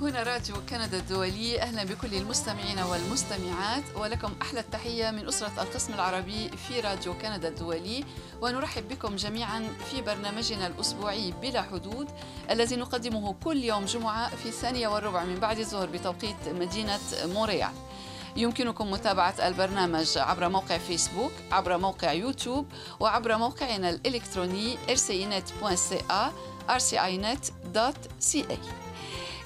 هنا راديو كندا الدولي. أهلا بكل المستمعين والمستمعات ولكم أحلى التحية من أسرة القسم العربي في راديو كندا الدولي. ونرحب بكم جميعا في برنامجنا الأسبوعي بلا حدود الذي نقدمه كل يوم جمعة في الثانية والربع من بعد الظهر بتوقيت مدينة مونريال يمكنكم متابعة البرنامج عبر موقع فيسبوك عبر موقع يوتيوب وعبر موقعنا الإلكتروني rcinet.ca rcinet.ca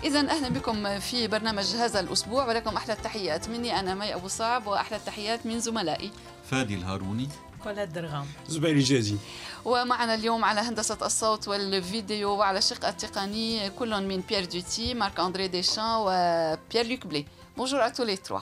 إذا أهلا بكم في برنامج هذا الأسبوع ولكم أحلى التحيات. مني أنا مي أبو صعب وأحلى التحيات من زملائي. فادي الهاروني. كوليت درغام. زبير الجازي. ومعنا اليوم على هندسة الصوت والفيديو وعلى الشق التقني كل من بيير دوتي مارك أندري ديشان وبيير لوك بلي bonjour à tous les trois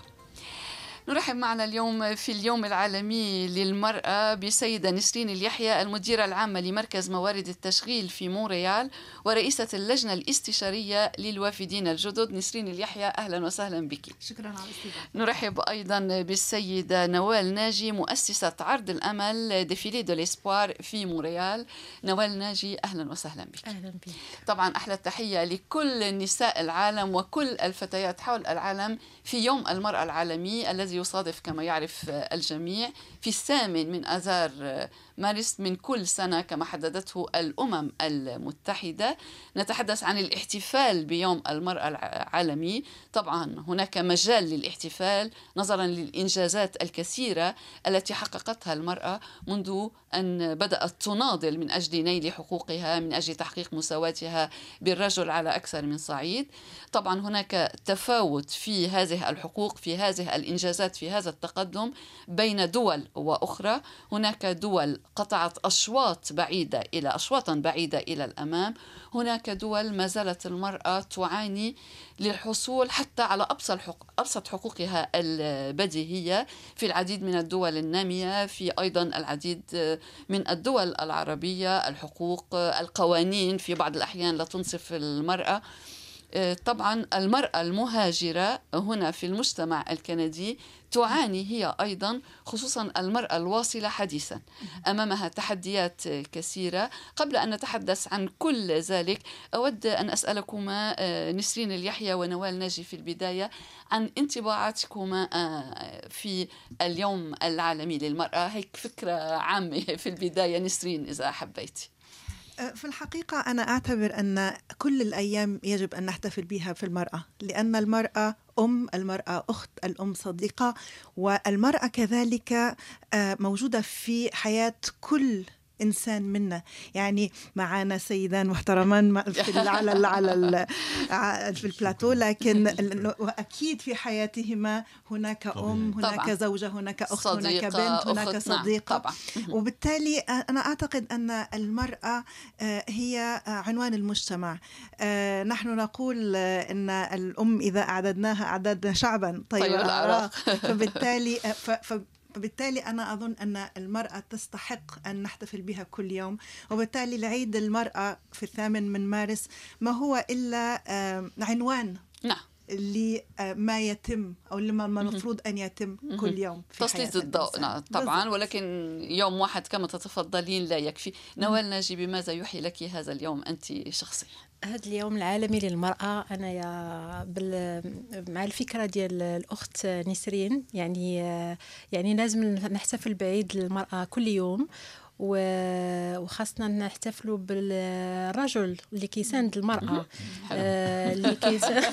نرحب معنا اليوم في اليوم العالمي للمرأة بسيدة نسرين اليحيى المديرة العامة لمركز موارد التشغيل في مونريال ورئيسة اللجنة الاستشارية للوافدين الجدد. نسرين اليحيى أهلا وسهلا بك. شكرا على الاستضافة. نرحب أيضا بالسيدة نوال ناجي مؤسسة عرض الأمل Défilé de l'espoir في مونريال. نوال ناجي أهلا وسهلا بك. أهلا بك. طبعا أحلى التحية لكل نساء العالم وكل الفتيات حول العالم في يوم المرأة العالمي الذي يصادف كما يعرف الجميع. في الثامن من آذار مارس من كل سنة كما حددته الأمم المتحدة نتحدث عن الاحتفال بيوم المرأة العالمي. طبعا هناك مجال للاحتفال نظرا للإنجازات الكثيرة التي حققتها المرأة منذ أن بدأت تناضل من أجل نيل حقوقها من أجل تحقيق مساواتها بالرجل على أكثر من صعيد. طبعا هناك تفاوت في هذه الحقوق في هذه الإنجازات في هذا التقدم بين دول وأخرى. هناك دول قطعت أشواط بعيدة إلى أشواطا بعيدة إلى الأمام. هناك دول ما زالت المرأة تعاني للحصول حتى على أبسط حقوق أبسط حقوقها البديهية في العديد من الدول النامية في أيضا العديد من الدول العربية. الحقوق القوانين في بعض الأحيان لا تنصف المرأة. طبعا المرأة المهاجرة هنا في المجتمع الكندي تعاني هي أيضا خصوصا المرأة الواصلة حديثا. أمامها تحديات كثيرة. قبل أن نتحدث عن كل ذلك أود أن أسألكما نسرين اليحيى ونوال ناجي في البداية عن انطباعاتكما في اليوم العالمي للمرأة. هيك فكرة عامة في البداية نسرين إذا حبيتي. في الحقيقة أنا أعتبر أن كل الأيام يجب أن نحتفل بها في المرأة لأن المرأة أم المرأة أخت الأم صديقة والمرأة كذلك موجودة في حياة كل إنسان منا. يعني معنا سيدان محترمان في على على في البلاتو لكن أكيد في حياتهما هناك أم هناك طبعا. زوجة هناك أخت هناك بنت هناك صديقة. طبعا. وبالتالي أنا أعتقد أن المرأة هي عنوان المجتمع. نحن نقول إن الأم إذا أعددناها اعددنا شعبا طيب, طيب العراق فبالتالي فبالتالي أنا أظن أن المرأة تستحق أن نحتفل بها كل يوم وبالتالي العيد المرأة في الثامن من مارس ما هو إلا عنوان نعم. لما يتم أو لما المفروض أن يتم كل يوم في تسليط الضوء نعم طبعا. ولكن يوم واحد كما تتفضلين لا يكفي. نوال ناجي بماذا يحيي لك هذا اليوم أنت شخصيا؟ هذا اليوم العالمي للمرأة أنا بال مع الفكرة ديال الأخت نسرين يعني يعني لازم نحتفل بعيد المرأة كل يوم. وخاصة نحتفلوا بالرجل اللي كيساند المرأة. آه اللي كيساند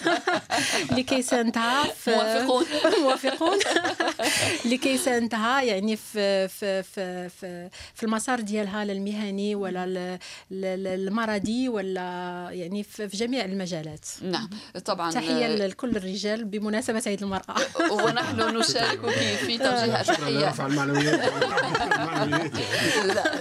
اللي كيساندها موافقون. موافقون. اللي كيساندها يعني في في في في, في المسار ديالها المهني ولا المرضي ولا يعني في جميع المجالات. نعم. طبعا تحية لكل الرجال بمناسبة عيد المرأة. ونحن نشاركك في توجيه التحية. رفع المعنويات. لا.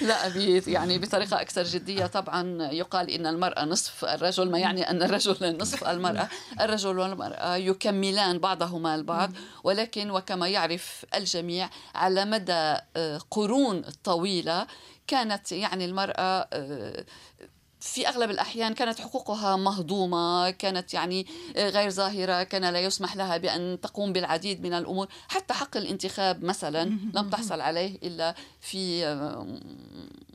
لا يعني بطريقة أكثر جدية طبعا يقال إن المرأة نصف الرجل ما يعني أن الرجل نصف المرأة. الرجل والمرأة يكملان بعضهما البعض ولكن وكما يعرف الجميع على مدى قرون طويلة كانت يعني المرأة في أغلب الأحيان كانت حقوقها مهضومة كانت يعني غير ظاهرة كان لا يسمح لها بأن تقوم بالعديد من الأمور. حتى حق الانتخاب مثلا لم تحصل عليه إلا في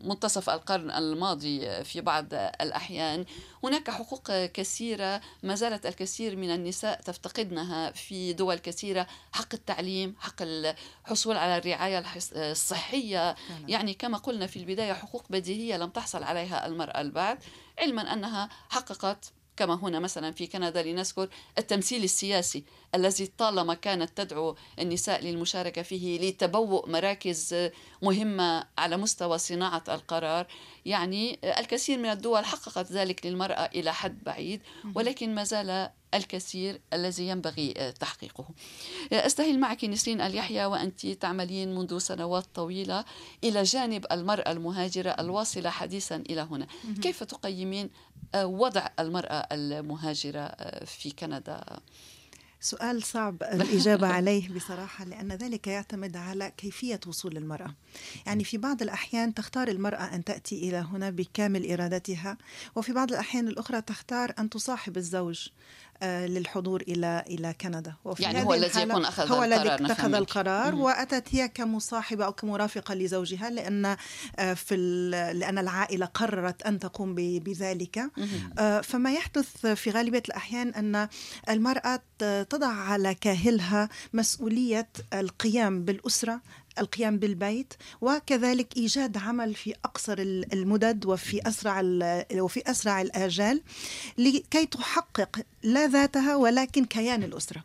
منتصف القرن الماضي في بعض الأحيان. هناك حقوق كثيرة ما زالت الكثير من النساء تفتقدنها في دول كثيرة. حق التعليم حق الحصول على الرعاية الصحية. يعني كما قلنا في البداية حقوق بديهية لم تحصل عليها المرأة البعد علما أنها حققت كما هنا مثلا في كندا لنذكر التمثيل السياسي الذي طالما كانت تدعو النساء للمشاركة فيه لتبوء مراكز مهمة على مستوى صناعة القرار. يعني الكثير من الدول حققت ذلك للمرأة إلى حد بعيد ولكن ما زال الكثير الذي ينبغي تحقيقه. أستهل معك نسرين اليحيى وأنت تعملين منذ سنوات طويلة إلى جانب المرأة المهاجرة الواصلة حديثا إلى هنا. كيف تقيمين وضع المرأة المهاجرة في كندا. سؤال صعب الإجابة عليه بصراحة لأن ذلك يعتمد على كيفية وصول المرأة. يعني في بعض الأحيان تختار المرأة أن تأتي إلى هنا بكامل إرادتها وفي بعض الأحيان الأخرى تختار أن تصاحب الزوج. آه، للحضور إلى إلى كندا. وفي يعني هو الذي يكون أخذ هو الذي اتخذ القرار وأتت هي كمصاحبة أو كمرافقة لزوجها لأن آه، في لأن العائلة قررت أن تقوم بذلك. آه، فما يحدث في غالبية الأحيان أن المرأة تضع على كاهلها مسؤولية القيام بالأسرة القيام بالبيت وكذلك إيجاد عمل في أقصر المدد وفي أسرع وفي أسرع الآجال لكي تحقق لا ذاتها ولكن كيان الأسرة.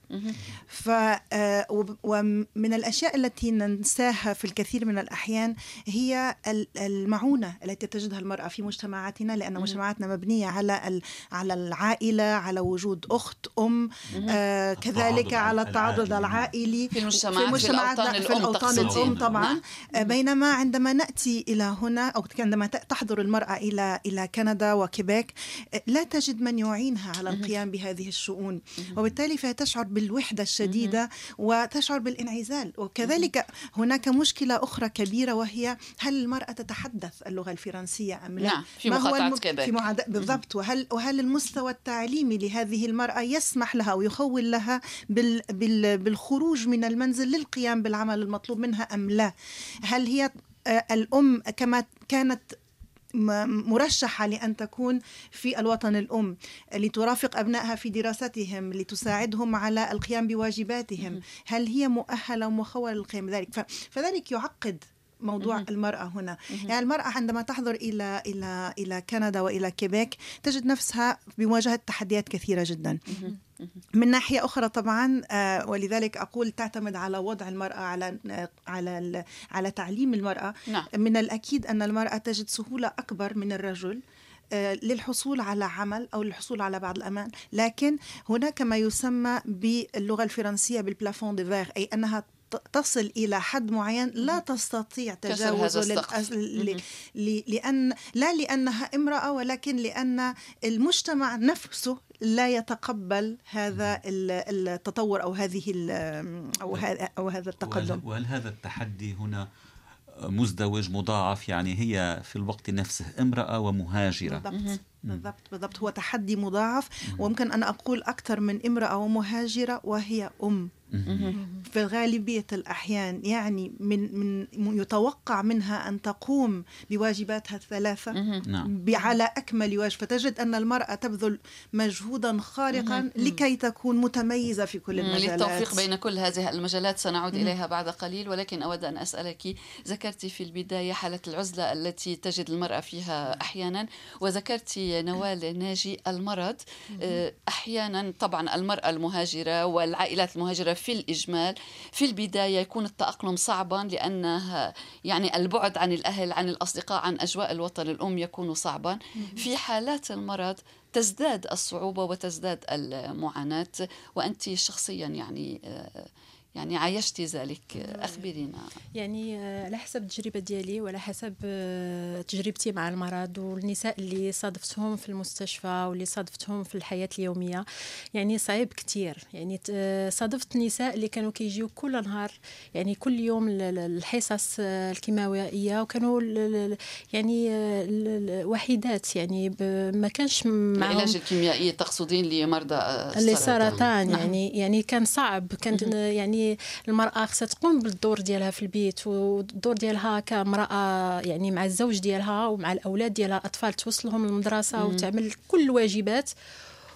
ف آه، ومن الأشياء التي ننساها في الكثير من الأحيان هي المعونة التي تجدها المرأة في مجتمعاتنا لأن مجتمعاتنا مبنية على على العائلة على وجود أخت أم آه كذلك على التعاضد العائلي. في المجتمعات في الأوطان الام الأم طبعا. نعم. آه، بينما عندما نأتي إلى هنا أو عندما تحضر المرأة إلى إلى كندا وكيبيك آه، لا تجد من يعينها على القيام بهذه الشؤون. وبالتالي فهي تشعر بالوحدة الشديدة وتشعر بالانعزال. وكذلك هناك مشكلة أخرى كبيرة وهي هل المرأة تتحدث اللغة الفرنسية أم لا؟ نعم في ما هو الم... في معد... بالضبط. وهل وهل المستوى التعليمي لهذه المرأة يسمح لها ويخول لها بال... بال... بالخروج من المنزل للقيام بالعمل المطلوب منها أم لا؟ هل هي آه، الأم كما كانت مرشحة لأن تكون في الوطن الأم لترافق أبنائها في دراستهم لتساعدهم على القيام بواجباتهم. هل هي مؤهلة ومخولة للقيام بذلك؟ فذلك يعقد موضوع المرأة هنا. يعني المرأة عندما تحضر إلى إلى إلى كندا وإلى كيبيك تجد نفسها بمواجهة تحديات كثيرة جدا. من ناحية أخرى طبعا آه، ولذلك أقول تعتمد على وضع المرأة على على على تعليم المرأة. نعم. من الأكيد أن المرأة تجد سهولة أكبر من الرجل آه، للحصول على عمل أو للحصول على بعض الأمان. لكن هناك ما يسمى باللغة الفرنسية بالبلافون دي فيغ أي أنها تصل إلى حد معين لا تستطيع تجاوزه لأن لا لأنها امرأة ولكن لأن المجتمع نفسه لا يتقبل هذا التطور أو هذه هذا أو هذا التقدم. وهل هذا التحدي هنا مزدوج مضاعف؟ يعني هي في الوقت نفسه امرأة ومهاجرة. بالضبط بالضبط بالضبط. هو تحدي مضاعف. وممكن أن أقول أكثر من امرأة ومهاجرة وهي أم. في غالبية الأحيان يعني من من يتوقع منها أن تقوم بواجباتها الثلاثة نعم. على أكمل وجه فتجد أن المرأة تبذل مجهودا خارقا لكي تكون متميزة في كل المجالات. للتوفيق بين كل هذه المجالات سنعود إليها بعد قليل ولكن أود أن أسألك ذكرت في البداية حالة العزلة التي تجد المرأة فيها أحيانا وذكرت نوال ناجي المرض. آه، أحيانا طبعا المرأة المهاجرة والعائلات المهاجرة في الإجمال في البداية يكون التأقلم صعبا لأنها يعني البعد عن الأهل عن الأصدقاء عن أجواء الوطن الأم يكون صعبا. في حالات المرض تزداد الصعوبة وتزداد المعاناة وأنت شخصيا يعني آه، يعني عايشتي ذلك أخبرينا. يعني آه، على حسب التجربة ديالي وعلى حسب آه، تجربتي مع المرض والنساء اللي صادفتهم في المستشفى واللي صادفتهم في الحياة اليومية. يعني صعيب كثير يعني آه، صادفت نساء اللي كانوا كيجيو كل نهار يعني كل يوم الحصص الكيماويه وكانوا يعني وحيدات. يعني ما كانش معهم العلاج الكيميائي تقصدين لمرضى السرطان السرطان نعم. يعني يعني كان صعب. كان يعني يعني المرأة خصها تقوم بالدور ديالها في البيت والدور ديالها كامرأة يعني مع الزوج ديالها ومع الأولاد ديالها الأطفال توصلهم للمدرسة وتعمل كل الواجبات.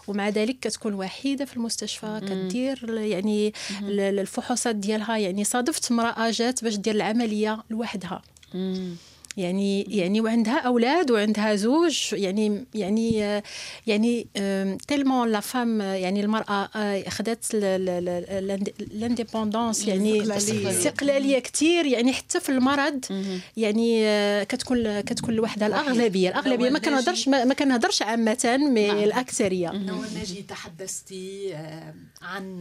ومع ذلك كتكون وحيدة في المستشفى كدير يعني الفحوصات ديالها. يعني صادفت امرأة جات باش دير العملية لوحدها. يعني يعني وعندها أولاد وعندها زوج يعني يعني يعني tellement la femme يعني المرأة أخذت l'indépendance يعني الاستقلاليه كثير يعني حتى في المرض يعني كتكون كتكون لوحدها الأغلبية الأغلبية ما كنهضرش ما كنهضرش عامة مي نعم. الأكثرية. نوال ناجي تحدثتي عن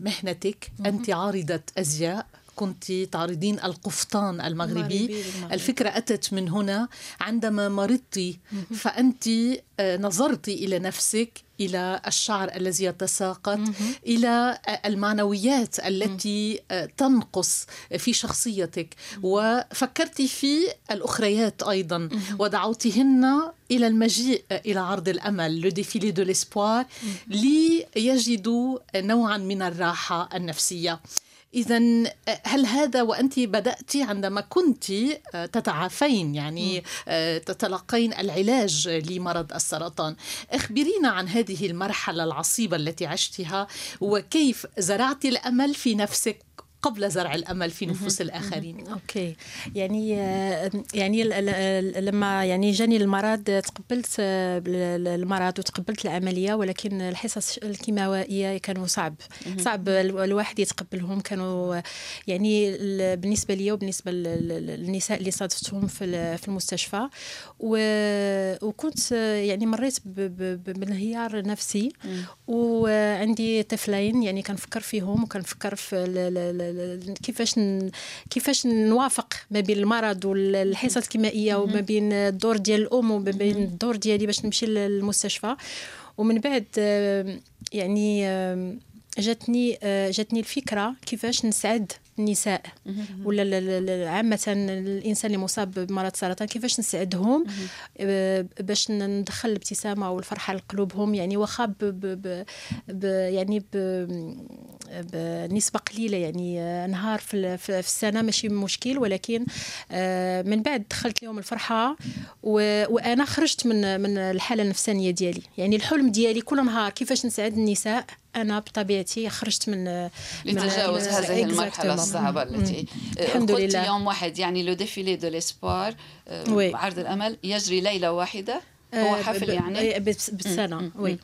مهنتك أنت عارضة أزياء. كنت تعرضين القفطان المغربي. الفكرة أتت من هنا. عندما مرضت فأنت آه، نظرت إلى نفسك إلى الشعر الذي يتساقط إلى آه، المعنويات التي آه، تنقص في شخصيتك. وفكرت في الأخريات أيضا. ودعوتهن إلى المجيء إلى عرض الأمل le Défilé de l'espoir ليجدوا نوعا من الراحة النفسية. إذا هل هذا وأنت بدأت عندما كنت آه، تتعافين؟ يعني آه، تتلقين العلاج لمرض السرطان. أخبرينا عن هذه المرحلة العصيبة التي عشتها وكيف زرعت الأمل في نفسك قبل زرع الأمل في نفوس الآخرين. أوكي. يعني يعني لما يعني جاني المرض تقبلت المرض وتقبلت العملية ولكن الحصص الكيماوائيه كانوا صعب. صعب الواحد يتقبلهم. كانوا يعني بالنسبة لي وبالنسبة للنساء اللي صادفتهم في في المستشفى. وكنت يعني مريت بانهيار نفسي وعندي طفلين يعني كنفكر فيهم وكنفكر في كيفاش كيفاش نوافق ما بين المرض والحصص الكيميائية وما بين الدور ديال الأم وما بين الدور ديالي باش نمشي للمستشفى. ومن بعد يعني جاتني جاتني الفكرة كيفاش نسعد النساء. ولا عامة الإنسان اللي مصاب بمرض السرطان كيفاش نسعدهم آه، باش ندخل الابتسامة والفرحة لقلوبهم يعني واخا يعني بنسبة قليلة يعني آه، نهار في, في السنة ماشي مشكل ولكن آه، من بعد دخلت لهم الفرحة وأنا خرجت من من الحالة النفسانية ديالي. يعني الحلم ديالي كل نهار كيفاش نسعد النساء؟ أنا بطبيعتي خرجت من لتجاوز هذه المرحلة الصعبة التي الحمد لله. يوم واحد يعني le Défilé de l'espoir عرض الأمل يجري ليلة واحدة. هو حفل يعني؟ بالسنة oui.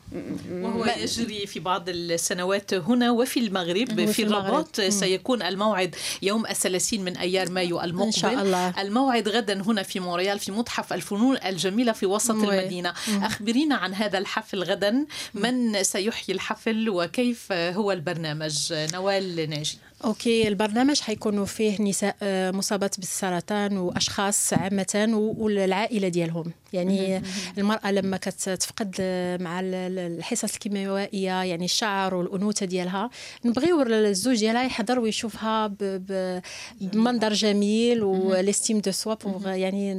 وهو يجري في بعض السنوات هنا وفي المغرب في الرباط. سيكون الموعد يوم الثلاثين من أيار مايو المقبل إن شاء الله. الموعد غدا هنا في مونريال في متحف الفنون الجميلة في وسط oui. المدينة. أخبرينا عن هذا الحفل غدا. من سيحيي الحفل؟ وكيف هو البرنامج؟ نوال ناجي. OK البرنامج حيكونوا فيه نساء آه، مصابات بالسرطان وأشخاص عامة والعائلة ديالهم. يعني المرأة لما كتفقد مع الحصص الكيميائيه يعني الشعر والأنوثة ديالها نبغيو الزوج ديالها يحضر ويشوفها بمنظر جميل و l'estime de soi يعني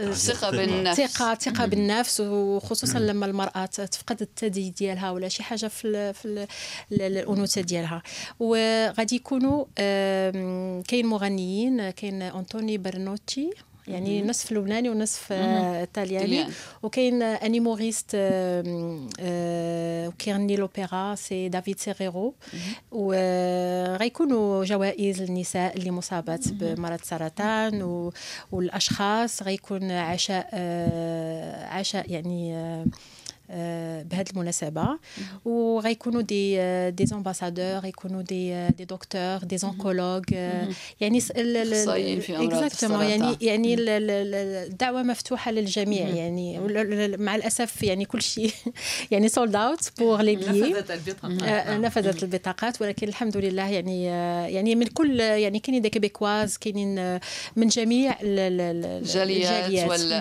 الثقه بالنفس الثقة الثقة. بالنفس. وخصوصا لما المرأة تفقد الثدي ديالها ولا شي حاجة في, في الأنوثة ديالها. وغادي يكونوا كاين مغنيين كاين أنطوني برنوتشي يعني نصف لبناني ونصف إيطالياني. وكاين un humoriste وكيغني l'opéra c'est دافيد سيريرو وغيكونوا جوائز للنساء اللي مصابات بمرض السرطان والأشخاص غيكون عشاء عشاء يعني بهذه المناسبة. وغيكونوا des des ambassadeurs غيكونوا des des docteurs des oncologues يعني exactement يعني يعني الدعوة مفتوحة للجميع يعني مع الأسف يعني كل شيء يعني sold out pour les billets نفذت البطاقات ولكن الحمد لله يعني يعني من كل يعني كاينين des Québécoises كاينين من جميع الجاليات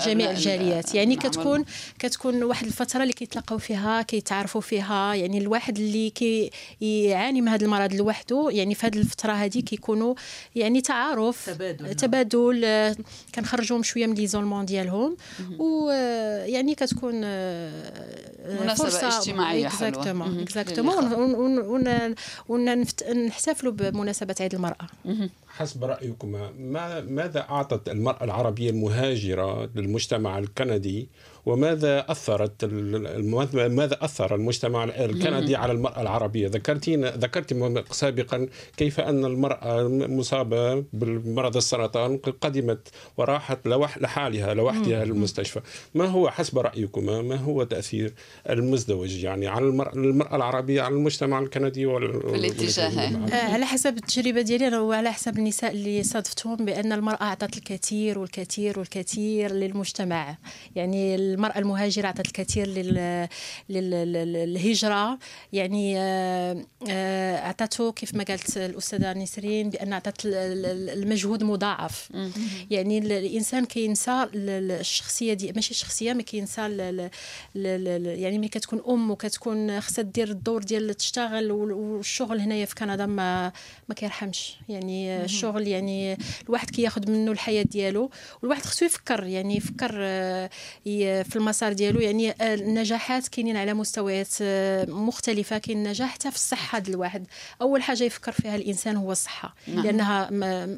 جميع الجاليات. يعني كتكون كتكون واحد الفترة اللي كيتلاقاو فيها كيتعرفوا فيها يعني الواحد اللي كي يعاني من هذا المرض لوحده يعني في هذه الفترة هذه كيكونوا يعني تعارف تبادل. تبادل كنخرجوهم شوية من l'isolement ديالهم ويعني كتكون آه، مناسبة اجتماعية حلوة. exactement. exactement ونحتفلوا بمناسبة عيد المرأة حسب رأيكم ما ماذا أعطت المرأة العربية المهاجرة للمجتمع الكندي وماذا أثرت ال- ماذا أثر المجتمع الكندي على المرأة العربية؟ ذكرتين ذكرت سابقا كيف أن المرأة مصابة بالمرض السرطان قدمت وراحت لوح لحالها لوحدها للمستشفى ما هو حسب رأيكم ما هو تأثير المزدوج يعني على المرأة, المرأة العربية على المجتمع الكندي وال... الاتجاهين. آه، على حسب التجربة ديالي أنا وعلى حسب النساء اللي صادفتهم بأن المرأة أعطت الكثير والكثير والكثير للمجتمع. يعني المرأة المهاجرة أعطت الكثير لل... لل... لل- للهجرة. يعني آه، آه، أعطته كيف ما قالت الأستاذة نسرين بأن أعطت ال- ال- المجهود مضاعف. يعني ال- الإنسان كينسى ال- ال- الشخصية دي ماشي الشخصية ما كينسى يعني ملي كتكون أم وكتكون خصها دير الدور ديال تشتغل وال- والشغل هنايا في كندا ما ما كيرحمش. يعني الشغل يعني الواحد كياخذ منه الحياة ديالو. والواحد خصو يفكر يعني يفكر آه، في المسار ديالو يعني آه، النجاحات كاينين على مستويات آه، مختلفة. كاين نجاح حتى في الصحة ديال الواحد. أول حاجة يفكر فيها الإنسان هو الصحة. نعم. لأنها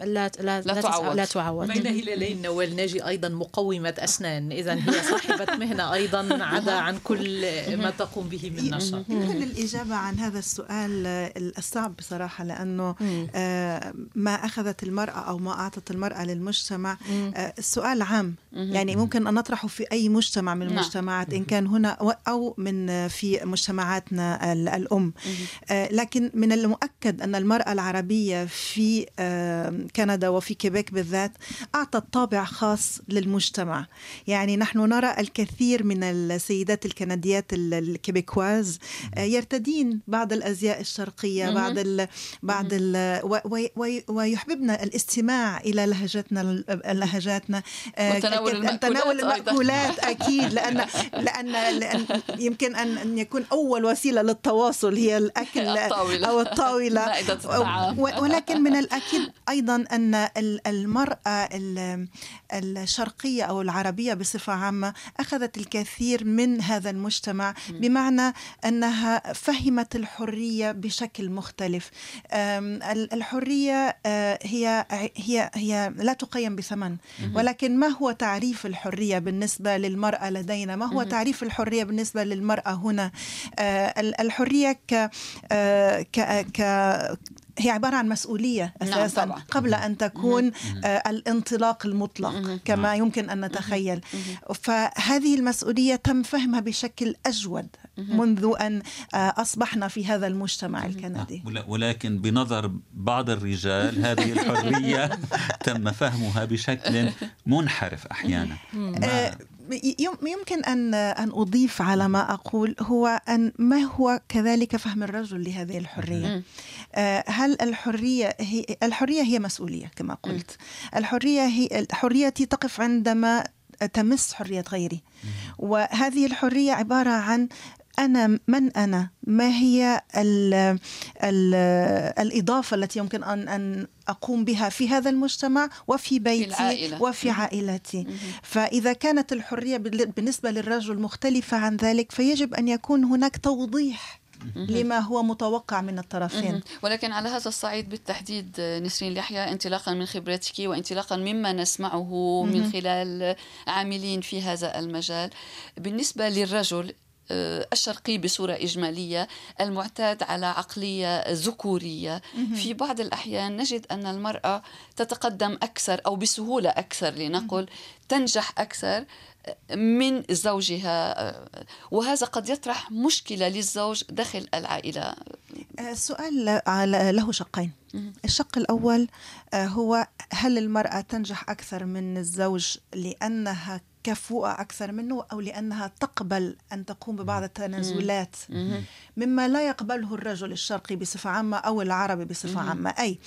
لا لا لا تعوض. لا تعوض. بين هلالين نوال ناجي أيضا مقومة أسنان. اذا هي صاحبة مهنة أيضا عدا عن كل ما تقوم به من نشاط. يمكن الإجابة عن هذا السؤال آه، الصعب بصراحة لأنه آه، ما أخذت المرأة أو ما أعطت المرأة للمجتمع السؤال عام. يعني ممكن أن نطرحه في أي مجتمع من نعم. المجتمعات إن كان هنا أو من في مجتمعاتنا ال- الأم. آه، لكن من المؤكد أن المرأة العربية في آه، كندا وفي كيبيك بالذات أعطت طابع خاص للمجتمع. يعني نحن نرى الكثير من السيدات الكنديات ال- الكيبيكواز آه، يرتدين بعض الأزياء الشرقية مهم. بعض ال بعض ال و- و- و- ويحببن الاستماع إلى لهجتنا ال- لهجاتنا وتناول المأكولات. المأكولات أكيد لأن لأن لأن يمكن أن أن يكون أول وسيلة للتواصل هي الأكل الطاولة. أو الطاولة. ولكن من الأكيد أيضا أن ال- المرأة ال- الشرقية أو العربية بصفة عامة أخذت الكثير من هذا المجتمع بمعنى أنها فهمت الحرية بشكل مختلف. أم، ال- الحرية آه، هي هي هي لا تقيم بثمن ولكن ما هو تعريف الحرية بالنسبة للمرأة لدينا؟ ما هو تعريف الحرية بالنسبة للمرأة هنا؟ آه، ال- الحرية ك آه، ك ك هي عبارة عن مسؤولية نعم، أساسا طبعاً. قبل أن تكون آه، الانطلاق المطلق كما يمكن أن نتخيل. فهذه المسؤولية تم فهمها بشكل أجود منذ أن آه، أصبحنا في هذا المجتمع الكندي. ولا- ولكن بنظر بعض الرجال هذه الحرية تم فهمها بشكل منحرف أحيانا. ما- آه، يمكن أن أن أضيف على ما أقول هو أن ما هو كذلك فهم الرجل لهذه الحرية؟ آه، هل الحرية هي الحرية هي مسؤولية كما قلت. الحرية هي حريتي تقف عندما تمس حرية غيري. وهذه الحرية عبارة عن أنا من أنا ما هي ال ال الإضافة التي يمكن أن أن أقوم بها في هذا المجتمع وفي بيتي العائلة. وفي عائلتي. فإذا كانت الحرية بال- بالنسبة للرجل مختلفة عن ذلك فيجب أن يكون هناك توضيح لما هو متوقع من الطرفين. ولكن على هذا الصعيد بالتحديد نسرين اليحيى انطلاقا من خبرتك وانطلاقا مما نسمعه من خلال عاملين في هذا المجال. بالنسبة للرجل الشرقي بصورة إجمالية المعتاد على عقلية ذكورية. في بعض الأحيان نجد أن المرأة تتقدم أكثر أو بسهولة أكثر لنقل تنجح أكثر من زوجها آه، وهذا قد يطرح مشكلة للزوج داخل العائلة. السؤال على- له شقين. الشق الأول آه، هو هل المرأة تنجح أكثر من الزوج لأنها كفوءة أكثر منه أو لأنها تقبل أن تقوم ببعض التنازلات. مما لا يقبله الرجل الشرقي بصفة عامة أو العربي بصفة عامة. أي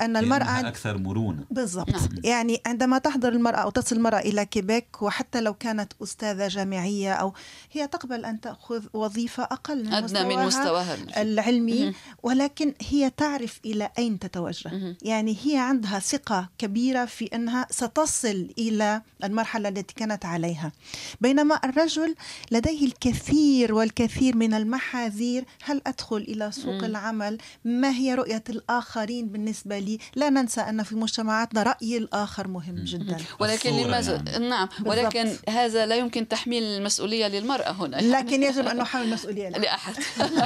أن المرأة أكثر مرونة. بالضبط. نعم. يعني عندما تحضر المرأة أو تصل المرأة إلى كيبيك وحتى لو كانت أستاذة جامعية أو هي تقبل أن تأخذ وظيفة أقل من أدنى من مستواها العلمي ولكن هي تعرف إلى أين تتوجه. يعني هي عندها ثقة كبيرة في أنها ستصل إلى المرحلة التي كانت عليها. بينما الرجل لديه الكثير والكثير من المحاذير. هل أدخل إلى سوق مم. العمل؟ ما هي رؤية الآخرين بالنسبة لي؟ لا ننسى أن في مجتمعاتنا رأي الآخر مهم جدا. ولكن لماذا يعني. نعم. ولكن بالضبط. هذا لا يمكن تحميل المسؤولية للمرأة هنا. لكن يجب أن نحمل المسؤولية لأحد.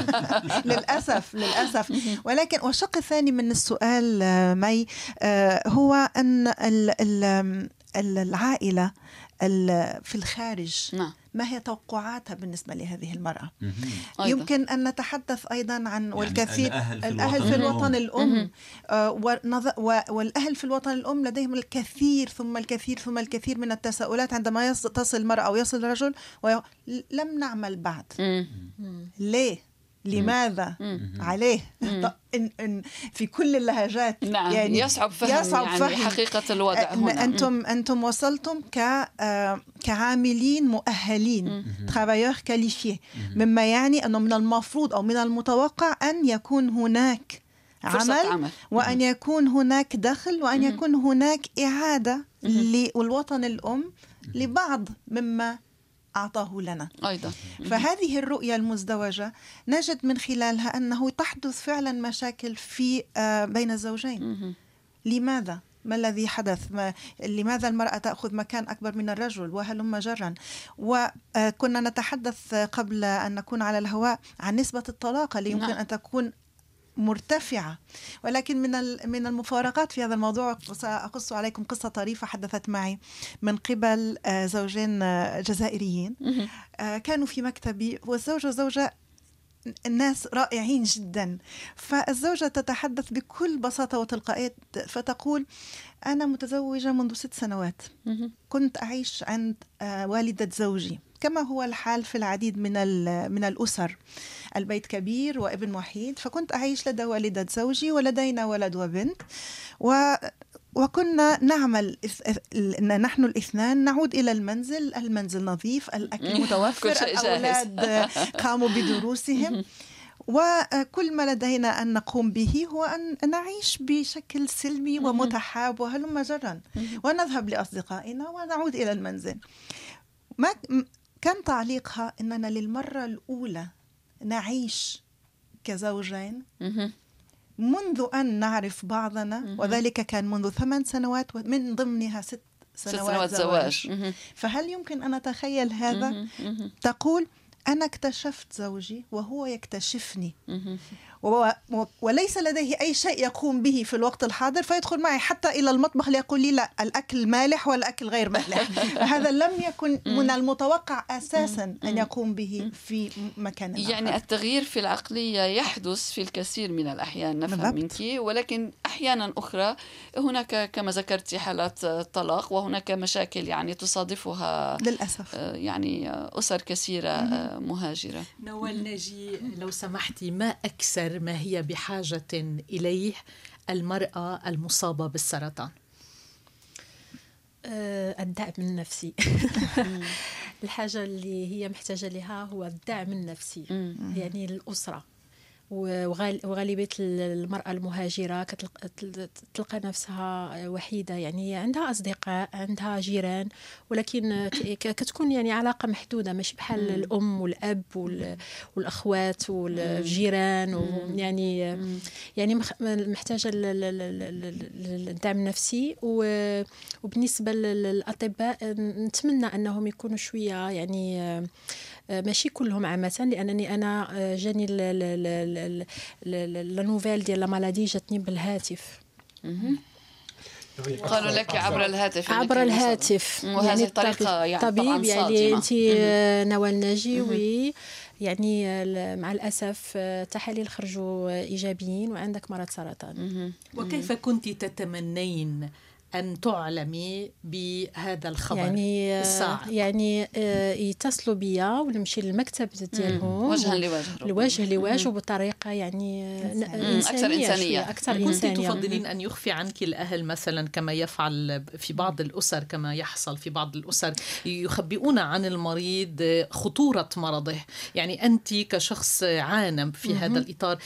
للأسف للأسف. ولكن والشق الثاني من السؤال آه، مي آه، هو أن العائلة في الخارج. نعم. ما هي توقعاتها بالنسبة لهذه المرأة؟ أيضا. يمكن أن نتحدث أيضا عن يعني والكثير الأهل في الأهل الوطن, في الوطن الأم. آه والأهل في الوطن الأم لديهم الكثير ثم الكثير ثم الكثير من التساؤلات عندما تصل المرأة أو يصل الرجل لم نعمل بعد. ليه؟ لماذا عليه؟ إن إن في كل اللهجات. نعم يعني يصعب فهم يصعب يعني فهم حقيقة الوضع هنا. أنتم أنتم وصلتم ك آه، كعاملين مؤهلين travailleurs qualifiés. مما يعني أنه من المفروض أو من المتوقع أن يكون هناك عمل, عمل. وأن يكون هناك دخل وأن يكون هناك إعادة للوطن الأم لبعض مما أعطاه لنا. أيضا. فهذه الرؤية المزدوجة نجد من خلالها أنه تحدث فعلا مشاكل في آه، بين الزوجين. لماذا؟ ما الذي حدث؟ ما لماذا المرأة تأخذ مكان أكبر من الرجل وهلم جرا؟ وكنا نتحدث قبل أن نكون على الهواء عن نسبة الطلاق اللي يمكن نعم. أن تكون مرتفعة. ولكن من من المفارقات في هذا الموضوع سأقص عليكم قصة طريفة حدثت معي من قبل آه، زوجين آه، جزائريين. آه، كانوا في مكتبي والزوج وزوجة الناس رائعين جدا. فالزوجة تتحدث بكل بساطة وتلقائية فتقول أنا متزوجة منذ ست سنوات. كنت أعيش عند والدة زوجي. كما هو الحال في العديد من من الأسر. البيت كبير وابن وحيد فكنت أعيش لدى والدة زوجي ولدينا ولد وبنت و وكنا نعمل نحن الاثنان نعود إلى المنزل المنزل نظيف الأكل متوفر الأولاد قاموا بدروسهم. وكل ما لدينا أن نقوم به هو أن نعيش بشكل سلمي ومتحاب وهلم جرا ونذهب لأصدقائنا ونعود إلى المنزل. ما كان تعليقها إننا للمرة الأولى نعيش كزوجين. منذ أن نعرف بعضنا وذلك كان منذ ثمان سنوات ومن ضمنها ست سنوات, ست سنوات زواج, زواج. فهل يمكن أن أتخيل هذا؟ تقول أنا اكتشفت زوجي وهو يكتشفني. وليس لديه أي شيء يقوم به في الوقت الحاضر فيدخل معي حتى إلى المطبخ ليقول لي لا الأكل مالح والأكل غير مالح. هذا لم يكن من المتوقع أساسا أن يقوم به في مكان يعني آخر. التغيير في العقلية يحدث في الكثير من الأحيان نفهم منك. ولكن أحيانا أخرى هناك كما ذكرت حالات طلاق وهناك مشاكل يعني تصادفها للأسف. آه، يعني أسر كثيرة آه، مهاجرة. نوال ناجي لو سمحتي ما أكثر ما هي بحاجة إليه المرأة المصابة بالسرطان. أه، الدعم النفسي. الحاجة اللي هي محتاجة لها هو الدعم النفسي. يعني الأسرة. وغالبية المرأة المهاجرة تلقى نفسها وحيدة يعني عندها أصدقاء عندها جيران ولكن كتكون يعني علاقة محدودة مش بحال الأم والأب والأخوات والجيران يعني يعني محتاجة الدعم النفسي وبالنسبة للأطباء نتمنى أنهم يكونوا شوية يعني ماشي كلهم عامة لأنني أنا آه، جاني ال nouvelle ديال la maladie جاتني بالهاتف. قالوا لك عبر الهاتف عبر الهاتف. وهذه يعني الطريقة يعني طبيب يعني أنت آه، نوال ناجي oui يعني مع الأسف آه، تحاليل خرجوا إيجابيين وعندك مرض سرطان. وكيف كنت تتمنين أن تعلمي بهذا الخبر يعني آه، الصعب يعني آه، يتصلوا بيا ونمشي للمكتب ديالهم. وجها لوجه لوجه لوجه وبطريقة يعني إنسانية. أكثر إنسانية. أكثر كنت إنسانية. تفضلين أن يخفي عنك الأهل مثلا كما يفعل في بعض الأسر كما يحصل في بعض الأسر يخبئون عن المريض خطورة مرضه. يعني أنت كشخص عانى في هذا الإطار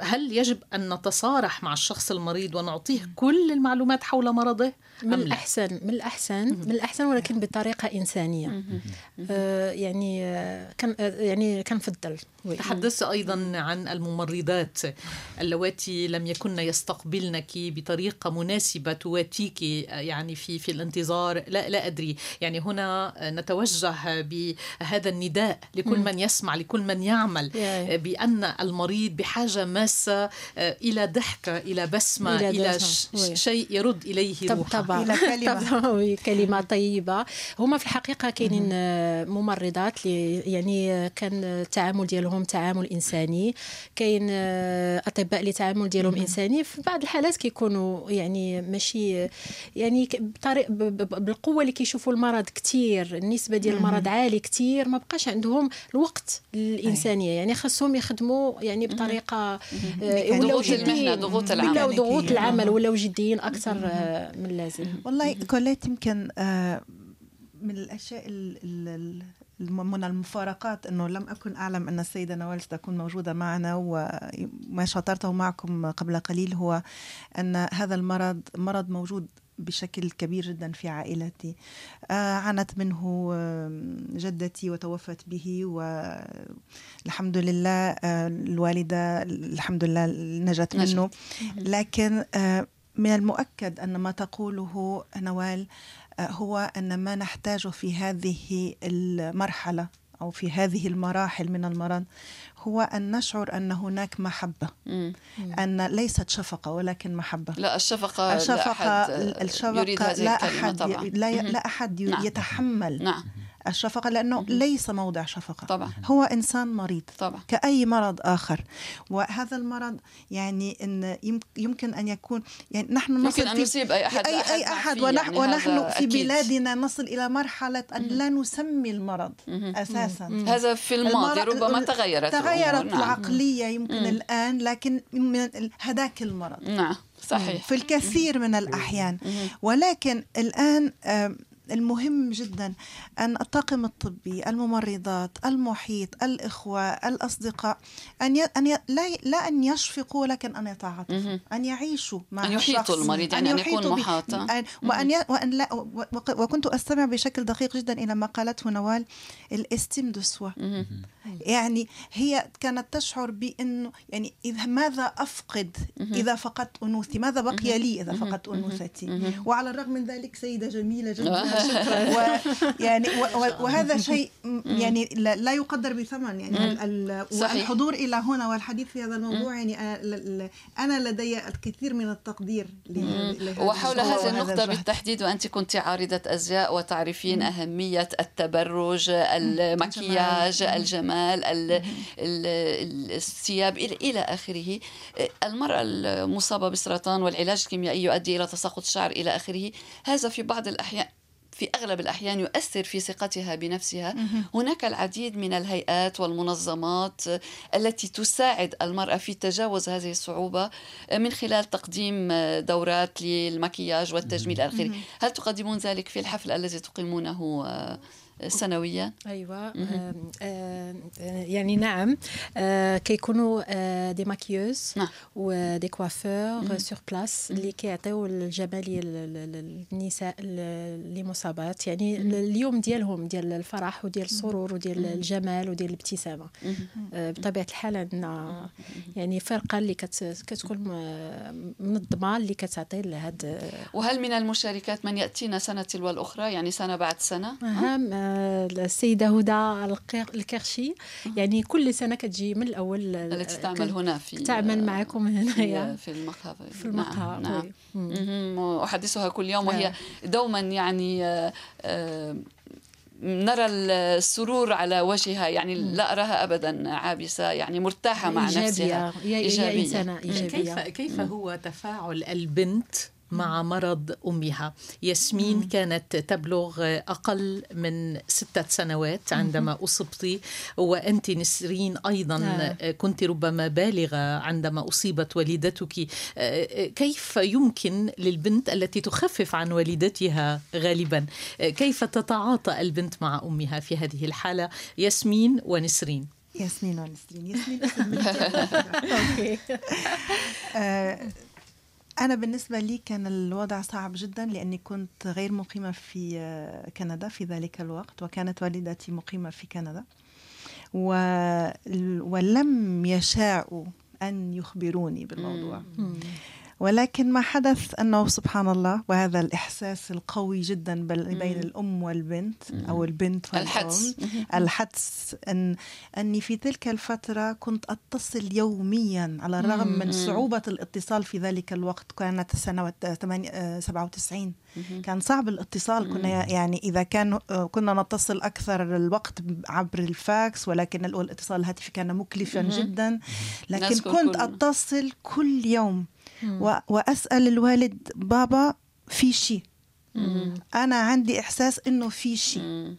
هل يجب أن نتصارح مع الشخص المريض ونعطيه كل المعلومات حول مرضه؟ Really. من؟ الأحسن من الأحسن من الأحسن ولكن بطريقة إنسانية. آه، يعني آه، كان آه، يعني كنفضل. تحدثت أيضا عن الممرضات اللواتي لم يكن يستقبلنك بطريقة مناسبة تواتيك يعني في في الانتظار. لا لا أدري. يعني هنا نتوجه بهذا النداء لكل من يسمع لكل من يعمل. بأن المريض بحاجة ماسة إلى ضحكة إلى بسمة إلى إلى. شيء يرد إليه روحه. طبعا كلمة. كلمة طيبة. هما في الحقيقة كاينين آه، ممرضات اللي يعني كان التعامل ديالهم تعامل إنساني. كاين آه، أطباء اللي تعامل ديالهم إنساني. في بعض الحالات كيكونوا يعني ماشي يعني بطريق بالقوة اللي كيشوفوا المرض كتير. النسبة ديال المرض عالي كتير. ما بقاش عندهم الوقت الإنسانية. يعني خاصهم يخدموا يعني بطريقة آه،. ولاو جديين. ولاو العمل. ضغوط. العمل ولاو جديين أكثر من اللازم. والله كوليت يمكن آه، من الأشياء من المفارقات إنه لم أكن أعلم أن السيدة نوال ستكون موجودة معنا وما شاطرته معكم قبل قليل هو أن هذا المرض مرض موجود بشكل كبير جدا في عائلتي. آه، عانت منه جدتي وتوفت به والحمد لله آه، الوالدة الحمد لله نجت نجت. منه. لكن آه، من المؤكد أن ما تقوله نوال آه، هو أن ما نحتاجه في هذه المرحلة أو في هذه المراحل من المرض هو أن نشعر أن هناك محبة مم. أن ليست شفقة ولكن محبة لا الشفقة الشفقة لا أحد يريد الشفقة هذه لا أحد طبعا لا. لا أحد نعم. يتحمل نعم الشفقة لأنه ليس موضع شفقة. طبعا. هو إنسان مريض. طبعا. كأي مرض آخر. وهذا المرض يعني إن يم- يمكن أن يكون يعني نحن نصل ممكن أن يصيب أي أحد أي, لا أي أحد أحد ونحن, يعني ونحن في أكيد. بلادنا نصل إلى مرحلة أن لا نسمي المرض أساسا. هذا في الماضي ربما تغيرت تغيرت الأمور. نعم. العقلية يمكن الآن لكن من هداك المرض. نعم صحيح. في الكثير من الأحيان. ولكن الآن المهم جدا أن الطاقم الطبي الممرضات المحيط الإخوة الأصدقاء أن ي... أن ي... لا... لا أن يشفقوا ولكن أن يتعاطفوا أن يعيشوا مع أن يحيطوا المريض، يعني أن يكون يحيطوا به. محاطا. أن... وأن ي... وأن لا و... وق- وكنت أستمع بشكل دقيق جدا إلى ما قالته نوال ال estime de soi. يعني هي كانت تشعر بأنه يعني إذا ماذا أفقد إذا فقدت أنوثتي؟ ماذا بقي لي إذا فقدت أنوثتي؟ وعلى الرغم من ذلك سيدة جميلة جدا ويعني و- و- وهذا شيء يعني لا يقدر بثمن. يعني ال- ال- صحيح. والحضور إلى هنا والحديث في هذا الموضوع يعني أنا لدي الكثير من التقدير وحول هذه الجهد. بالتحديد وأنت كنت عارضة أزياء وتعرفين أهمية التبرج المكياج الجمال. ال- ال- الثياب إلى آخره. المرأة المصابة بالسرطان والعلاج الكيميائي يؤدي إلى تساقط الشعر إلى آخره. هذا في بعض الأحيان في أغلب الأحيان يؤثر في ثقتها بنفسها. هناك العديد من الهيئات والمنظمات التي تساعد المرأة في تجاوز هذه الصعوبة من خلال تقديم دورات للمكياج والتجميل آخره هل تقدمون ذلك في الحفل الذي تقيمونه؟ سنويا؟ أيوه. يعني نعم. آه، كيكونوا آه، دي ماكيوز نعم. و des coiffeurs sur place اللي كيعطيو الجماليه لل- لل- للنساء اللي مصابات يعني اليوم ديالهم ديال الفرح وديال السرور وديال الجمال وديال الابتسامة. آه، بطبيعة الحال عندنا يعني فرقة اللي كت- كتكون منظمة اللي كتعطي لهاد وهل من المشاركات من يأتينا سنة تلو الأخرى؟ يعني سنة بعد سنة؟ أهم آه، السيدة هدى الكرشي. يعني كل سنة كتجي من الأول آه، التي تعمل هنا في تعمل معكم هنايا في, في المقهى. في المقهى نعم. مم. مهم. أحدثها كل يوم وهي نعم. دوما يعني آه، آه، نرى السرور على وجهها. يعني لا أراها أبدا عابسة يعني مرتاحة مع نفسها. إيجابية هي- هي إيجابية. إنسانة كيف إيجابية. كيف هو تفاعل البنت مع مرض أمها. ياسمين كانت تبلغ أقل من ستة سنوات عندما أصبت وأنت نسرين أيضا آه. كنت ربما بالغة عندما أصيبت والدتك. كيف يمكن للبنت التي تخفف عن والدتها غالبا؟ كيف تتعاطى البنت مع أمها في هذه الحالة؟ ياسمين ونسرين. ياسمين ونسرين. ياسمين. أوكي. آه، أنا بالنسبة لي كان الوضع صعب جدا لأني كنت غير مقيمة في كندا في ذلك الوقت وكانت والدتي مقيمة في كندا. ولم يشاءوا أن يخبروني بالموضوع. ولكن ما حدث أنه سبحان الله وهذا الإحساس القوي جدا بين الأم والبنت أو البنت والأم. الحدس. الحدس. أن أني في تلك الفترة كنت أتصل يوميا على الرغم من صعوبة الاتصال في ذلك الوقت. كانت سنة 97 كان صعب الاتصال. كنا يعني إذا كان كنا نتصل أكثر الوقت عبر الفاكس ولكن الاتصال الهاتفي كان مكلفا جدا. لكن كنت أتصل كل يوم. وأسأل الوالد بابا في شيء أنا عندي إحساس إنه في شيء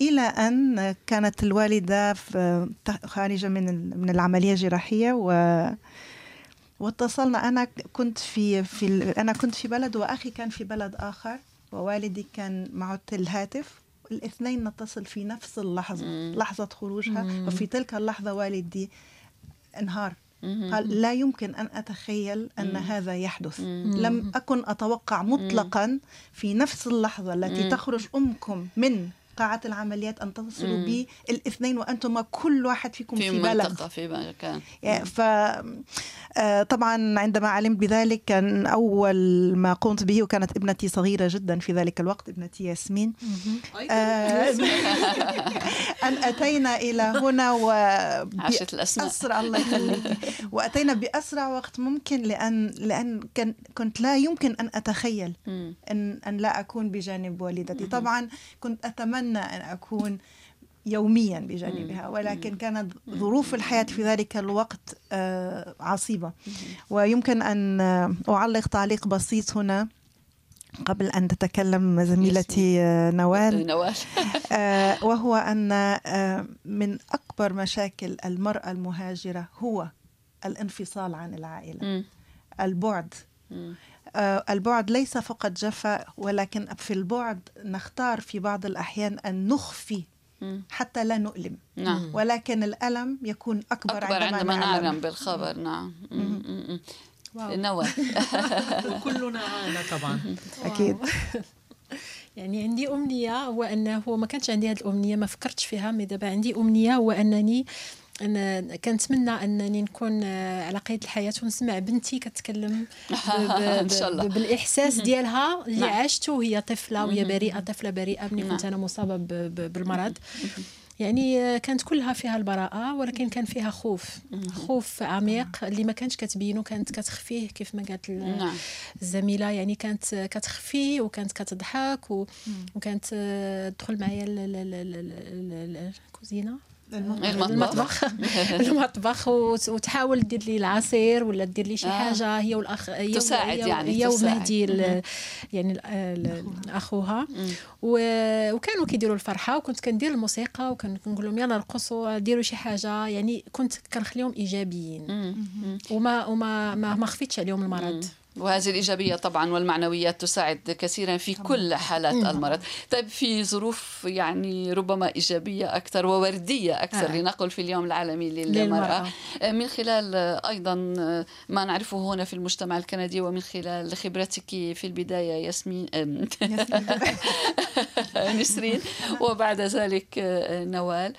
إلى أن كانت الوالدة خارجة من من العملية الجراحية و واتصلنا. أنا كنت في في أنا كنت في بلد وأخي كان في بلد آخر ووالدي كان معه الهاتف الاثنين نتصل في نفس اللحظة لحظة خروجها. وفي تلك اللحظة والدي انهار. قال لا يمكن أن أتخيل أن هذا يحدث. لم أكن أتوقع مطلقا في نفس اللحظة التي تخرج أمكم من قاعة العمليات أن تتصلوا بي الاثنين وأنتم كل واحد فيكم في, في بلد. في مكان. ف آه، طبعا عندما علمت بذلك كان أول ما قمت به وكانت ابنتي صغيرة جدا في ذلك الوقت ابنتي ياسمين. آه، أن أتينا إلى هنا و عاشت الأسماء. أسرع الله يخليك. وأتينا بأسرع وقت ممكن لأن لأن كان كنت لا يمكن أن أتخيل أن أن لا أكون بجانب والدتي. طبعا كنت أتمنى أن أكون يوميا بجانبها ولكن كانت ظروف الحياة في ذلك الوقت آه، عصيبة. ويمكن أن أعلق تعليق بسيط هنا قبل أن تتكلم زميلتي آه، نوال. نوال. آه، وهو أن من أكبر مشاكل المرأة المهاجرة هو الانفصال عن العائلة. البعد. البعد ليس فقط جفا ولكن في البعد نختار في بعض الأحيان أن نخفي حتى لا نؤلم. نعم. ولكن الألم يكون أكبر, أكبر عندما, عندما نعلم بالخبر. نعم. نوى وكلنا عانى طبعا. أكيد. يعني عندي أمنية هو أنه ما كانش عندي هذه الأمنية ما فكرتش فيها مي دابا عندي أمنية هو أنني أنا كنتمنى أنني نكون على قيد الحياة ونسمع بنتي كتكلم إن شاء الله. بالإحساس ديالها اللي نعم. عاشته وهي طفلة وهي بريئة طفلة بريئة ملي كنت نعم. أنا مصابة بالمرض. يعني كانت كلها فيها البراءة ولكن كان فيها خوف. خوف عميق اللي ما كانتش كتبينه كانت كتخفيه كيف ما قالت نعم. الزميلة. يعني كانت كتخفيه وكانت كتضحك وكانت تدخل معايا الكوزينة المطبخ. المطبخ. وتحاول دير لي العصير ولا دير لي شي آه. حاجة. هي والاخ هي تساعد يعني هي ومهدي يعني أخوها. وكانوا كيديروا الفرحة وكنت كندير الموسيقى وكنقول لهم يلا رقصوا ديروا شي حاجة. يعني كنت كنخليهم إيجابيين. وما وما ما خفيتش عليهم المرض. وهذه الإيجابية طبعا والمعنويات تساعد كثيرا في كل حالات المرض. طيب في ظروف يعني ربما إيجابية أكثر ووردية أكثر آه. لنقل في اليوم العالمي للمرأة, للمرأة. من خلال أيضا ما نعرفه هنا في المجتمع الكندي ومن خلال خبرتك في البداية ياسمين نسرين وبعد ذلك نوال.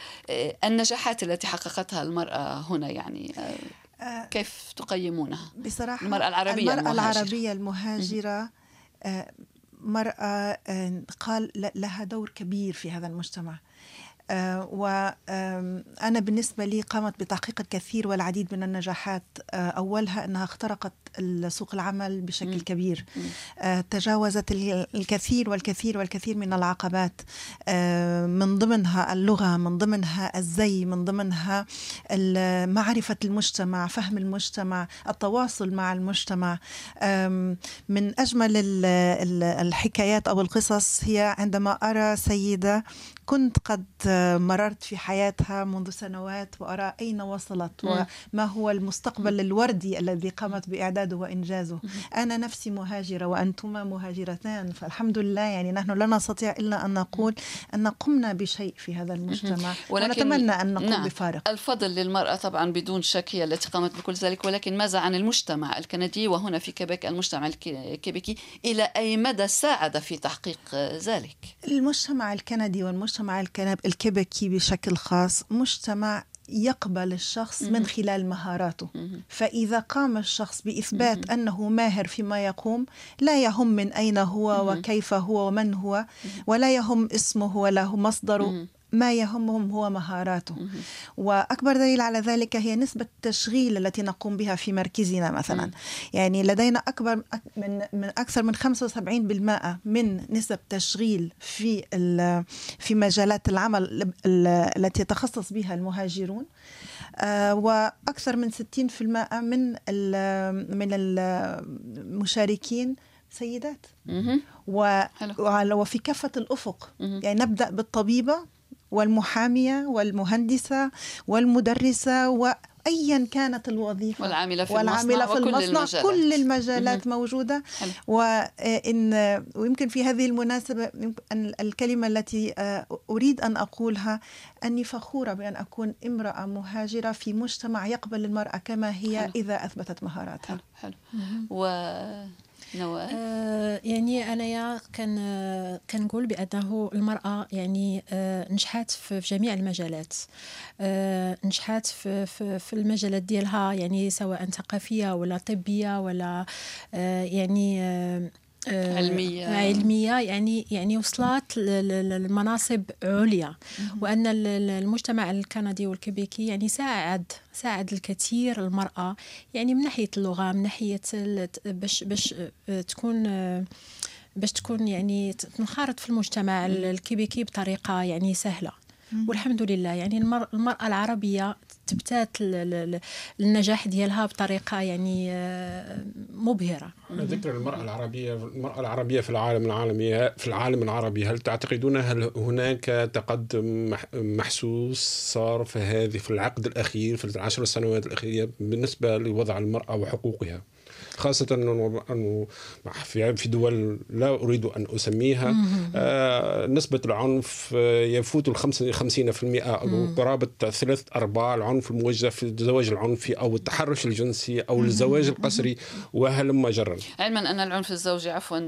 النجاحات التي حققتها المرأة هنا يعني كيف تقيمونها؟ بصراحة المرأة العربية المرأة المهاجرة. العربية المهاجرة آه، مرأة آه، قال لها دور كبير في هذا المجتمع آه، وأنا بالنسبة لي قامت بتحقيق الكثير والعديد من النجاحات آه، أولها أنها اخترقت سوق العمل بشكل كبير. آه، تجاوزت الكثير والكثير والكثير من العقبات من ضمنها اللغة من ضمنها الزي من ضمنها معرفة المجتمع فهم المجتمع التواصل مع المجتمع. من أجمل الحكايات أو القصص هي عندما أرى سيدة كنت قد مررت في حياتها منذ سنوات وأرى أين وصلت وما هو المستقبل الوردي الذي قامت بإعداده وإنجازه. أنا نفسي مهاجرة وأنتما مهاجرتان فالحمد لله يعني نحن لا نستطيع إلا أن نقول أن قمنا بشيء في هذا المجتمع. ونتمنى أن نقوم نعم بفارق. الفضل للمرأة طبعا بدون شك هي التي قامت بكل ذلك ولكن ماذا عن المجتمع الكندي وهنا في كيبيك المجتمع الكيبيكي إلى أي مدى ساعد في تحقيق ذلك؟ المجتمع الكندي والمجتمع الكيبيكي بشكل خاص مجتمع يقبل الشخص من خلال مهاراته. فإذا قام الشخص بإثبات أنه ماهر فيما يقوم لا يهم من أين هو وكيف هو ومن هو ولا يهم اسمه ولا مصدره. ما يهمهم هو مهاراته. وأكبر دليل على ذلك هي نسبة التشغيل التي نقوم بها في مركزنا مثلا. يعني لدينا أكبر من من أكثر من 75% من نسب تشغيل في في مجالات العمل التي يتخصص بها المهاجرون. آه، وأكثر من 60% من من المشاركين سيدات. وفي كافة الأفق. يعني نبدأ بالطبيبة والمحامية والمهندسة والمدرسة وأيا كانت الوظيفة والعاملة في والعاملة المصنع, في المصنع المجالات. كل المجالات موجودة وإن ويمكن في هذه المناسبة أن الكلمة التي آه، أريد أن أقولها أني فخورة بأن أكون امرأة مهاجرة في مجتمع يقبل المرأة كما هي حلو. إذا أثبتت مهاراتها حلو, حلو. و نوال آه يعني أنايا كان كنقول بأنه المرأة يعني آه نجحت في جميع المجالات. آه نجحت في, في, المجالات ديالها يعني سواء ثقافية ولا طبية ولا آه يعني آه آه، علمية. علمية يعني يعني وصلت لمناصب عليا. وأن المجتمع الكندي والكيبيكي يعني ساعد ساعد الكثير المرأة يعني من ناحية اللغة من ناحية باش باش آه، تكون آه، باش تكون يعني تنخرط في المجتمع الكيبيكي بطريقة يعني سهلة. والحمد لله. يعني المرأة العربية تبتات النجاح ديالها بطريقة يعني آه، مبهرة. على ذكر المرأة العربية المرأة العربية في العالم العالمي في العالم العربي هل تعتقدون هل هناك تقدم محسوس صار في هذه في العقد الأخير في العشر سنوات الأخيرة بالنسبة لوضع المرأة وحقوقها؟ خاصة أنه في دول لا أريد أن أسميها آه، نسبة العنف يفوت ال 50% أو قرابة ثلاث أرباع العنف الموجه في الزواج العنفي أو التحرش الجنسي أو الزواج القسري وهلم جرا علما أن العنف الزوجي عفوا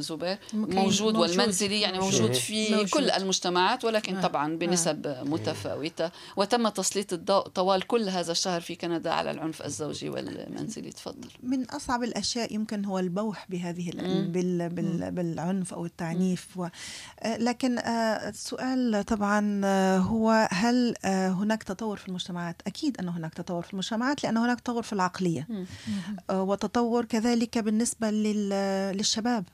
زبير موجود والمنزلي يعني موجود في موجود. كل المجتمعات ولكن آه. طبعا بنسب آه. متفاوتة. وتم تسليط الضوء طوال كل هذا الشهر في كندا على العنف الزوجي والمنزلي. تفضل. من أصعب أصعب الأشياء يمكن هو البوح بهذه بال بال بالعنف أو التعنيف و آه، لكن آه، السؤال طبعا آه، هو هل هناك تطور في المجتمعات؟ أكيد أن هناك تطور في المجتمعات لأن هناك تطور في العقلية. وتطور كذلك بالنسبة للشباب.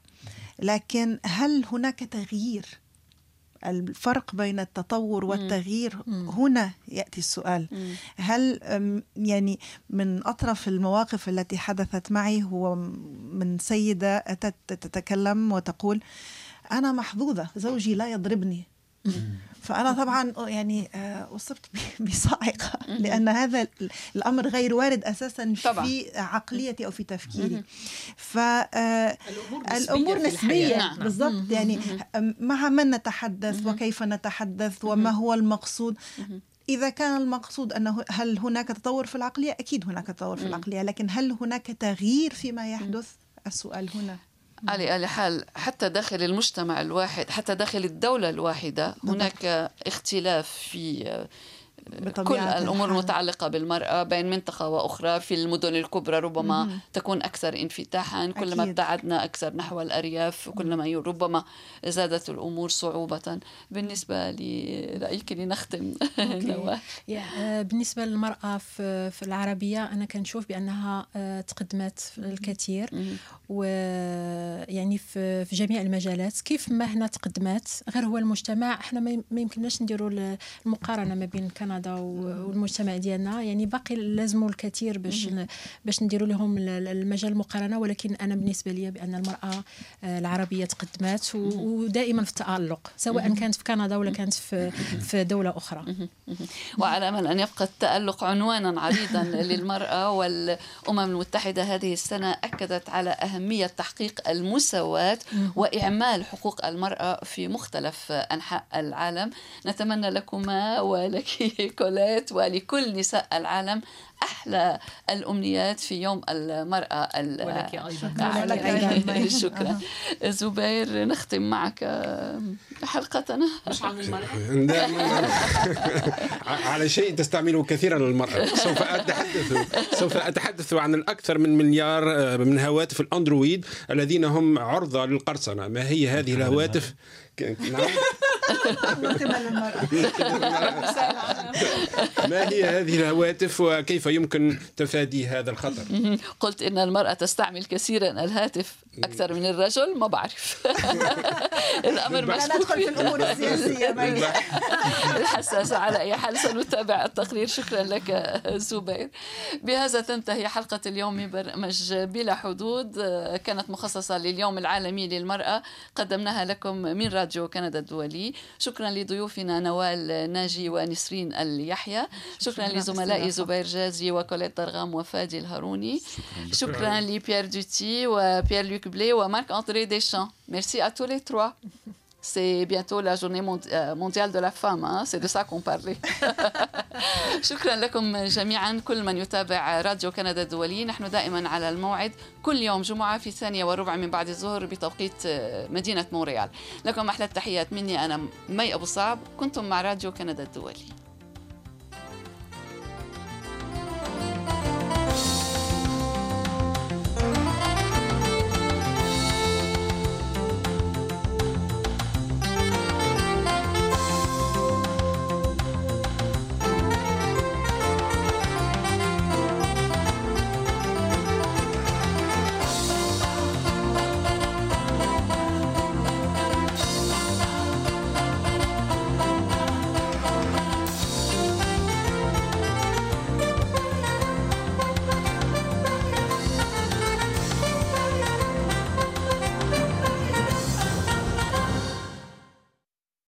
لكن هل هناك تغيير الفرق بين التطور والتغيير هنا يأتي السؤال. هل يعني من أطرف المواقف التي حدثت معي هو من سيدة أتت تتكلم وتقول أنا محظوظة زوجي لا يضربني. فأنا طبعا يعني آه، أصبت بصاعقة لأن هذا الأمر غير وارد أساسا في عقليتي أو في تفكيري. فالأمور آه، نسبية. نعم. بالضبط. يعني مع من نتحدث وكيف نتحدث وما هو المقصود. إذا كان المقصود أنه هل هناك تطور في العقلية؟ أكيد هناك تطور في العقلية لكن هل هناك تغيير فيما يحدث؟ السؤال هنا. على أي حال حتى داخل المجتمع الواحد حتى داخل الدولة الواحدة هناك اختلاف في كل الأمور المتعلقه بالمرأة بين منطقة وأخرى. في المدن الكبرى ربما مم. تكون أكثر انفتاحا. كلما ابتعدنا أكثر نحو الأرياف كلما ربما زادت الأمور صعوبة. بالنسبة لرايك لنختم آه، بالنسبة للمرأة في العربية أنا كنشوف بأنها آه، تقدمت الكثير. ويعني في جميع المجالات. كيف ما هنا تقدمات غير هو المجتمع إحنا ما يمكنناش نديروا المقارنة ما بين كندا والمجتمع ديالنا. يعني باقي لازموا الكثير باش باش نديروا لهم المجال المقارنة. ولكن أنا بالنسبة لي بأن المرأة آه، العربية تقدمات ودائما في التألق سواء كانت في كندا ولا كانت في في دولة أخرى. وعلى امل أن يبقى التألق عنوانا عريضا للمرأة. والأمم المتحدة هذه السنة أكدت على أهمية تحقيق المساواة وإعمال حقوق المرأة في مختلف أنحاء العالم. نتمنى لكما ولك كوليت ولكل نساء العالم أحلى الأمنيات في يوم المرأة ولك أيضا. شكرا. زبير نختم معك حلقتنا. مش عن المرأة؟ على شيء تستعمله كثيرا المرأة. سوف أتحدث سوف أتحدث عن الأكثر من مليار من هواتف الأندرويد الذين هم عرضة للقرصنة. ما هي هذه الهواتف؟ نعم. ما هي هذه الهواتف وكيف يمكن تفادي هذا الخطر؟ قلت إن المرأة تستعمل كثيرا الهاتف أكثر من الرجل ما بعرف. الأمر مشكوك. ندخل في الأمور السياسية الحساسة على أي حال سنتابع التقرير. شكرا لك زبير. بهذا تنتهي حلقة اليوم من برنامج بلا حدود. كانت مخصصة لليوم العالمي للمرأة. قدمناها لكم من راديو كندا الدولي. شكرا لضيوفنا نوال ناجي ونسرين اليحيى. شكرا لزملائي زبير جازي وكوليت درغام وفادي الهاروني شكرا لبيير دوتي وبيير لوك بلي ومارك اندري ديشان merci tous les trois. C'est bientôt la journée mondiale de la femme, hein? c'est de ça qu'on parlait. شكرا لكم جميعا كل من يتابع راديو كندا الدولي نحن دائما على الموعد كل يوم جمعة في ثانية وربع من بعد الظهر بتوقيت مدينة مونريال لكم أحلى التحيات مني أنا مي أبو صعب كنتم مع راديو كندا الدولي